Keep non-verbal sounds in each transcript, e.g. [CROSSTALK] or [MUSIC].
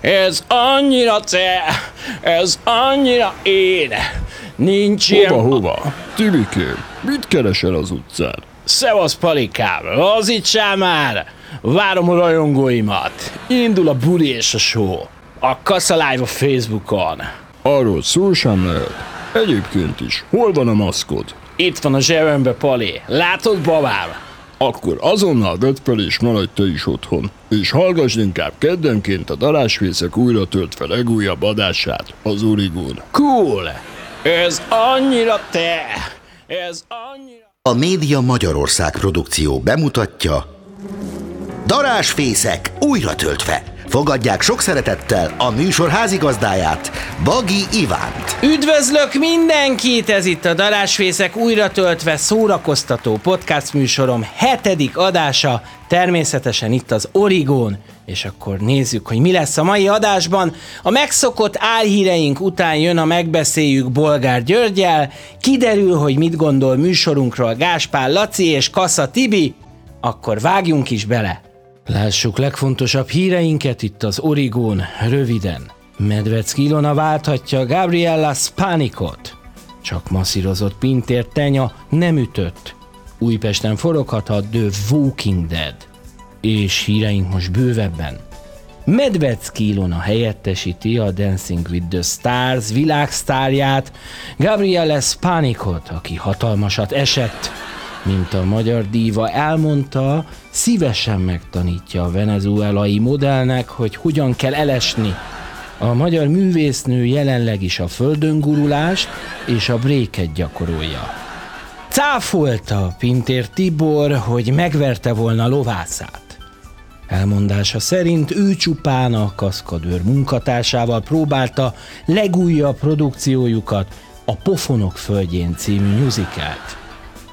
Ez annyira te, ez annyira én. Nincs ilyen... Hova, hova? Tibikém, mit keresel az utcán? Szevasz, palikám, lazítsál már! Várom a rajongóimat. Indul a buli és a show. A Kassa Live a Facebookon. Arról szó sem lehet. Egyébként is, hol van a maszkod? Itt van a zsebembe, Pali. Látod, babám? Akkor azonnal vedd fel és maradj te is otthon. És hallgass inkább keddenként a darásfészek újra tölt fel legújabb adását, az Origón. Cool! Ez annyira te! Ez annyira... A Média Magyarország produkció bemutatja Darásfészek újra töltve. Fogadják sok szeretettel a műsor házigazdáját, Bagi Ivánt. Üdvözlök mindenkit! Ez itt a Darásfészek újra töltve szórakoztató podcast műsorom hetedik adása, természetesen itt az Origón, és akkor nézzük, hogy mi lesz a mai adásban. A megszokott álhíreink után jön a megbeszéljük Bolgár Györgyel, kiderül, hogy mit gondol műsorunkról Gáspár Laci és Kassa Tibi, akkor vágjunk is bele. Lássuk legfontosabb híreinket itt az Origón, röviden. Medvecki Ilona válthatja Gabriella Spanikot. Csak masszírozott Pintér tenya nem ütött. Újpesten foroghat The Walking Dead. És híreink most bővebben. Medvecki Ilona helyettesíti a Dancing with the Stars világsztárját, Gabriella Spanikot, aki hatalmasat esett mint a magyar díva elmondta, szívesen megtanítja a venezuelai modellnek, hogy hogyan kell elesni. A magyar művésznő jelenleg is a földön gurulást és a bréket gyakorolja. Cáfolta Pintér Tibor, hogy megverte volna lovászát. Elmondása szerint ő csupán a kaszkadőr munkatársával próbálta legújabb produkciójukat, a Pofonok földjén című musicalt.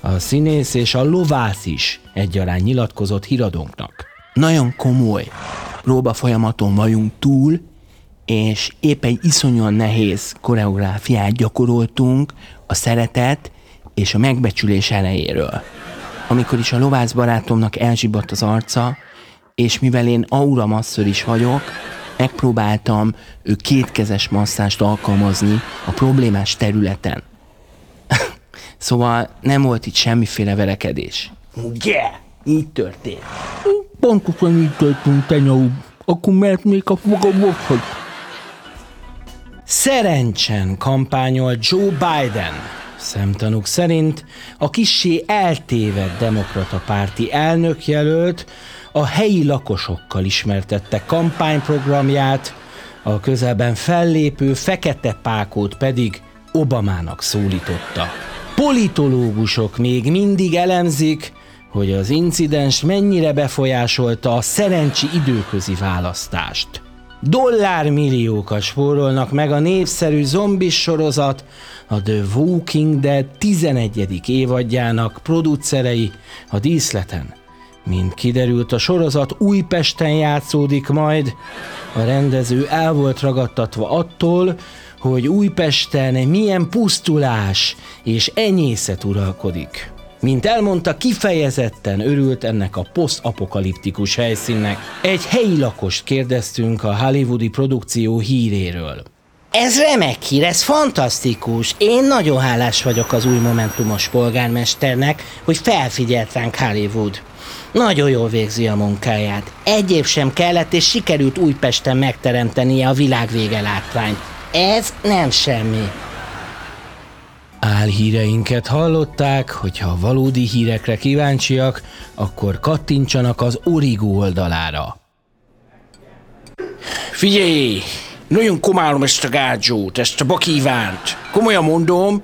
A színész és a lovász is egyaránt nyilatkozott híradónknak. Nagyon komoly próba folyamaton vagyunk túl, és épp egy iszonyúan nehéz koreográfiát gyakoroltunk a szeretet és a megbecsülés elejéről. Amikor is a lovász barátomnak elzsibott az arca, és mivel én aura masször is vagyok, megpróbáltam ő kétkezes masszást alkalmazni a problémás területen. Szóval nem volt itt semmiféle verekedés. Yeah, így történt. Pontosan így történt, tenyau. Akkor mert még a fogam hogy Szerencsen kampányol Joe Biden. Szemtanúk szerint a kissé eltévedt demokrata párti elnökjelölt a helyi lakosokkal ismertette kampányprogramját, a közelben fellépő fekete pákót pedig Obamának szólította. Politológusok még mindig elemzik, hogy az incidens mennyire befolyásolta a szerencsi időközi választást. Dollármilliókat spórolnak meg a népszerű zombis sorozat, a The Walking Dead 11. évadjának producerei a díszleten. Mint kiderült, a sorozat Újpesten játszódik majd. A rendező el volt ragadtatva attól, hogy Újpesten milyen pusztulás és enyészet uralkodik. Mint elmondta, kifejezetten örült ennek a posztapokaliptikus helyszínnek. Egy helyi lakost kérdeztünk a hollywoodi produkció híréről. Ez remek hír, ez fantasztikus. Én nagyon hálás vagyok az új Momentumos polgármesternek, hogy felfigyelt ránk Hollywood. Nagyon jól végzi a munkáját. Egy év sem kellett, és sikerült Újpesten megteremtenie a világvége látványt. Ez nem semmi. Álhíreinket hallották, hogyha valódi hírekre kíváncsiak, akkor kattintsanak az Origo oldalára. Figyelj! Nagyon komálom ezt a gádzsót, ezt a bakívánt. Komolyan mondom,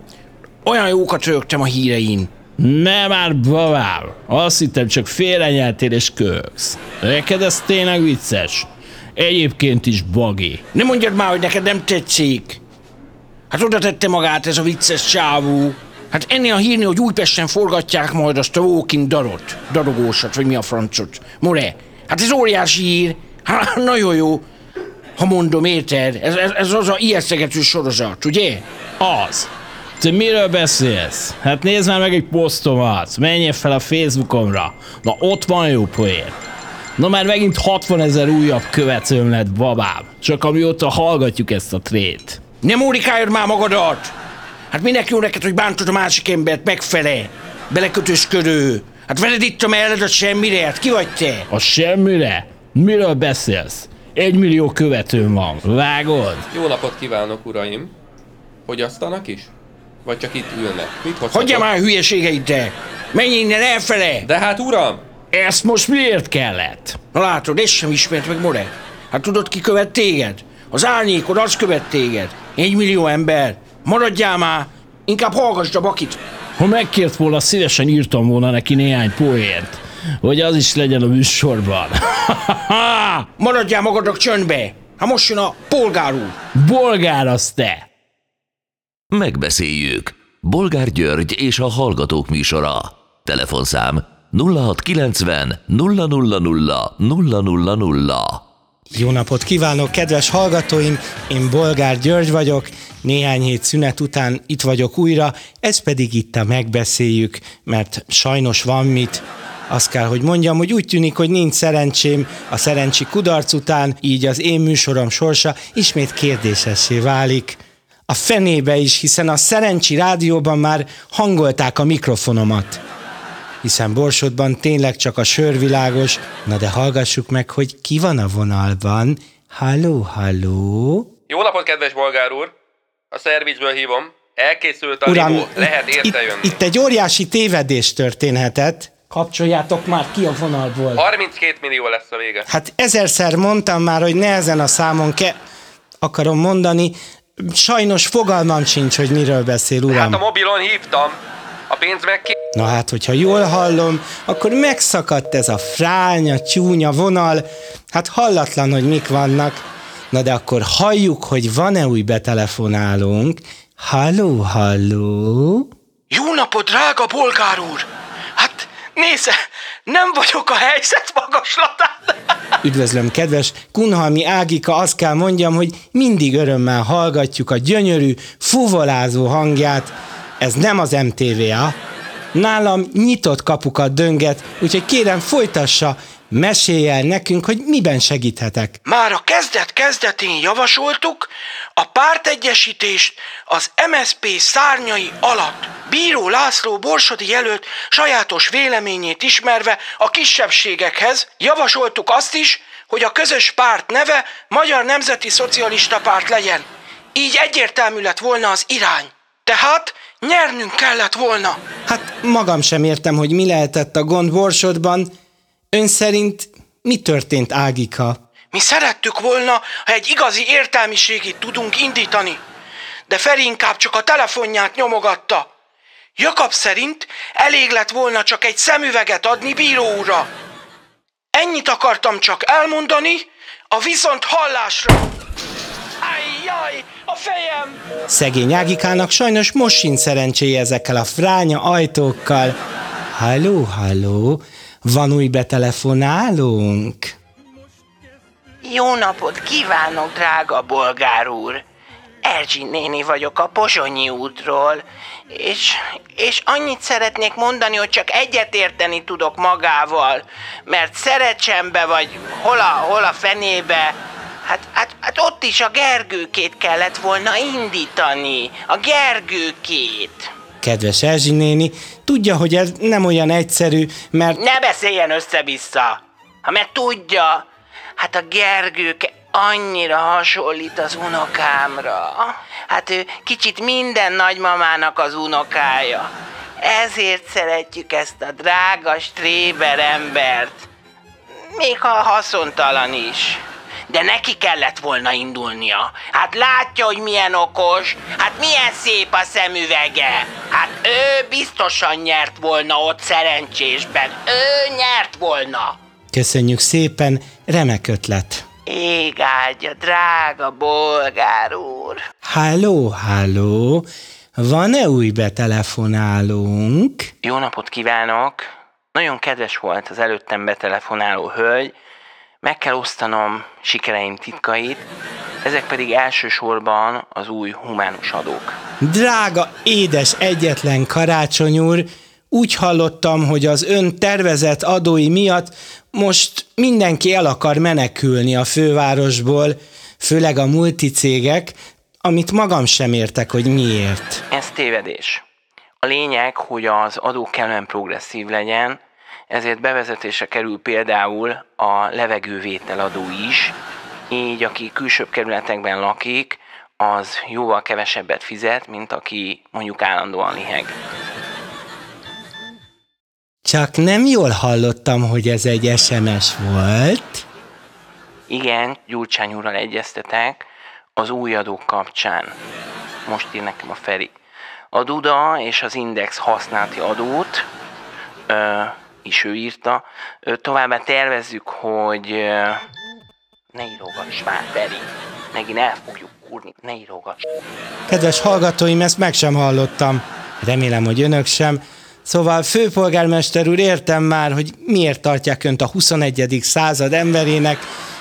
olyan jókat rögtem a hírein. Nem már babám, azt hittem csak félrenyeltél és köksz. Neked ez tényleg vicces. Egyébként is bagi. Nem mondjad már, hogy neked nem tetszik. Hát oda tette magát ez a vicces csávú. Hát ennél a hírni, hogy Újpesten forgatják majd azt a Walking Darot, darogósat, vagy mi a francot. More, hát ez óriási hír. Hát nagyon jó. Ha mondom, érted? Ez, ez, ez az a ijesztegető sorozat, ugye? Az. Te miről beszélsz? Hát nézd már meg egy posztomat, menjél fel a Facebookomra. Na ott van jó poén. Na már megint 60 ezer újabb követőm lett, babám. Csak amióta hallgatjuk ezt a trét. Nem órikáljad már magadat! Hát minek jó neked, hogy bántod a másik embert megfele? Belekötősködő! Hát veled itt a melled a semmire, hát ki vagy te? A semmire? Miről beszélsz? Egy millió követőm van, vágod? Jó napot kívánok, uraim! Fogyasztanak is? Vagy csak itt ülnek? Mit hozhatok? Hagyja már a hülyeségeidre! Menj innen elfele! De hát uram! Ezt most miért kellett? Na látod, ez sem ismert meg More. Hát tudod, ki követ téged? Az árnyékod, az követ téged. Egy millió ember. Maradjál már! Inkább hallgassd a bakit! Ha megkért volna, szívesen írtam volna neki néhány poént. Hogy az is legyen a műsorban. [LAUGHS] Maradjál magadnak csöndbe! Hát most jön a polgár úr! Bolgár az te! Megbeszéljük. Bolgár György és a Hallgatók műsora. Telefonszám 0690 000 000. Jó napot kívánok, kedves hallgatóim! Én Bolgár György vagyok, néhány hét szünet után itt vagyok újra, ez pedig itt a megbeszéljük, mert sajnos van mit. Azt kell, hogy mondjam, hogy úgy tűnik, hogy nincs szerencsém a szerencsi kudarc után, így az én műsorom sorsa ismét kérdésessé válik. A fenébe is, hiszen a szerencsi rádióban már hangolták a mikrofonomat hiszen Borsodban tényleg csak a sör világos. Na de hallgassuk meg, hogy ki van a vonalban. Halló, halló? Jó napot, kedves bolgár úr! A szervizből hívom. Elkészült a Uram, limó. Lehet érte itt, jönni. itt egy óriási tévedés történhetett. Kapcsoljátok már ki a vonalból. 32 millió lesz a vége. Hát ezerszer mondtam már, hogy ne ezen a számon ke... akarom mondani. Sajnos fogalmam sincs, hogy miről beszél, uram. Hát a mobilon hívtam. A pénz meg ki... Na hát, hogyha jól hallom, akkor megszakadt ez a fránya, csúnya vonal. Hát hallatlan, hogy mik vannak. Na de akkor halljuk, hogy van-e új betelefonálónk. Halló, halló? Jó napot, drága polgár úr! Hát nézze, nem vagyok a helyzet magaslatán. Üdvözlöm, kedves Kunhalmi Ágika, azt kell mondjam, hogy mindig örömmel hallgatjuk a gyönyörű, fuvolázó hangját. Ez nem az MTVA. Nálam nyitott kapukat dönget, úgyhogy kérem folytassa, mesélj el nekünk, hogy miben segíthetek. Már a kezdet-kezdetén javasoltuk a pártegyesítést az MSP szárnyai alatt. Bíró László Borsodi jelölt sajátos véleményét ismerve a kisebbségekhez javasoltuk azt is, hogy a közös párt neve Magyar Nemzeti Szocialista Párt legyen. Így egyértelmű lett volna az irány. Tehát nyernünk kellett volna. Hát magam sem értem, hogy mi lehetett a gond Borsodban. Ön szerint mi történt, Ágika? Mi szerettük volna, ha egy igazi értelmiségit tudunk indítani. De Feri inkább csak a telefonját nyomogatta. Jakab szerint elég lett volna csak egy szemüveget adni bíró úrra. Ennyit akartam csak elmondani, a viszont hallásra. A fejem! Szegény Ágikának sajnos most sincs szerencséje ezekkel a fránya ajtókkal. Halló, halló, van új betelefonálónk? Jó napot kívánok, drága bolgár úr! Erzsi néni vagyok a Pozsonyi útról, és, és annyit szeretnék mondani, hogy csak egyetérteni tudok magával, mert Szerecsembe vagy hol a, hol a fenébe, hát, hát, hát ott is a Gergőkét kellett volna indítani, a Gergőkét. Kedves Erzsi néni, tudja, hogy ez nem olyan egyszerű, mert Ne beszéljen össze-vissza! Ha mert tudja, hát a Gergőke annyira hasonlít az unokámra. Hát ő kicsit minden nagymamának az unokája. Ezért szeretjük ezt a drága stréber embert. Még ha haszontalan is. De neki kellett volna indulnia. Hát látja, hogy milyen okos, hát milyen szép a szemüvege. Hát ő biztosan nyert volna ott szerencsésben. Ő nyert volna. köszönjük szépen, remek ötlet. Ég áldja, drága bolgár úr. Halló, halló, van-e új betelefonálónk? Jó napot kívánok! Nagyon kedves volt az előttem betelefonáló hölgy. Meg kell osztanom sikereim titkait, ezek pedig elsősorban az új humánus adók. Drága, édes, egyetlen karácsony úr, úgy hallottam, hogy az ön tervezett adói miatt most mindenki el akar menekülni a fővárosból, főleg a multicégek, amit magam sem értek, hogy miért. Ez tévedés. A lényeg, hogy az adó kellően progresszív legyen, ezért bevezetése kerül például a levegővételadó is, így aki külsőbb kerületekben lakik, az jóval kevesebbet fizet, mint aki mondjuk állandóan liheg. Csak nem jól hallottam, hogy ez egy SMS volt. Igen, Gyurcsány úrral egyeztetek az új adók kapcsán. Most ír nekem a Feri. A Duda és az Index használati adót ö, is ő írta. Továbbá tervezzük, hogy ne írogass már, Feri. Megint el fogjuk kurni, ne írogass. Kedves hallgatóim, ezt meg sem hallottam. Remélem, hogy önök sem. Szóval főpolgármester úr, értem már, hogy miért tartják önt a 21. század emberének,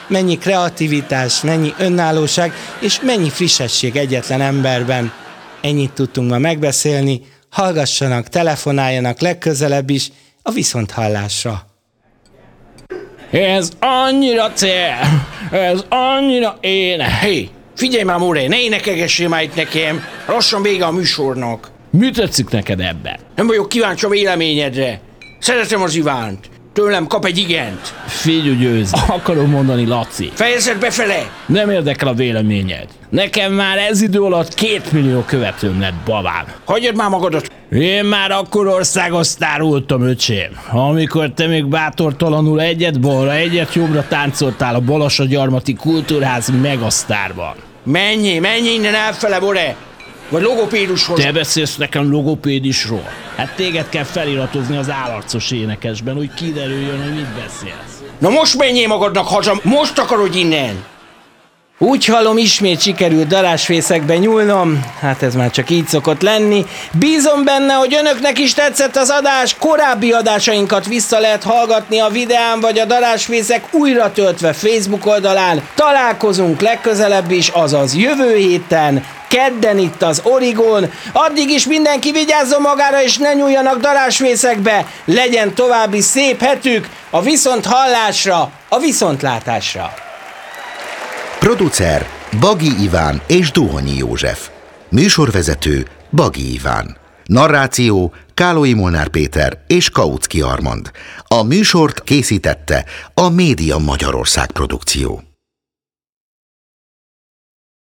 mennyi kreativitás, mennyi önállóság és mennyi frissesség egyetlen emberben. Ennyit tudtunk ma megbeszélni, hallgassanak, telefonáljanak legközelebb is a viszonthallásra. Ez annyira cél, ez annyira én. Hé, figyelj már, Moré, ne énekegessél már itt nekem. Lassan vége a műsornak. Mi tetszik neked ebben? Nem vagyok kíváncsi a véleményedre. Szeretem az Ivánt. Tőlem kap egy igent. Figyelj, győz, akarom mondani, Laci. Fejezed befele! Nem érdekel a véleményed. Nekem már ez idő alatt két millió követőm lett, babám. Hagyjad már magadat. Én már akkor országos sztár voltam, öcsém. Amikor te még bátortalanul egyet balra, egyet jobbra táncoltál a Balassa gyarmati kultúrház megasztárban. Menjél, menj innen elfele, Moré! Vagy logopédushoz. Te beszélsz nekem logopédisról? Hát téged kell feliratozni az állarcos énekesben, hogy kiderüljön, hogy mit beszélsz. Na most menjél magadnak haza, most akarod innen! Úgy hallom, ismét sikerült darásfészekbe nyúlnom, hát ez már csak így szokott lenni. Bízom benne, hogy önöknek is tetszett az adás, korábbi adásainkat vissza lehet hallgatni a videán vagy a darásfészek újra töltve Facebook oldalán. Találkozunk legközelebb is, azaz jövő héten, kedden itt az Origon. Addig is mindenki vigyázzon magára és ne nyúljanak darásfészekbe. Legyen további szép hetük, a viszont hallásra, a viszontlátásra. Producer Bagi Iván és Duhonyi József. Műsorvezető Bagi Iván. Narráció Kálói Molnár Péter és Kautsky Armand. A műsort készítette a Média Magyarország produkció.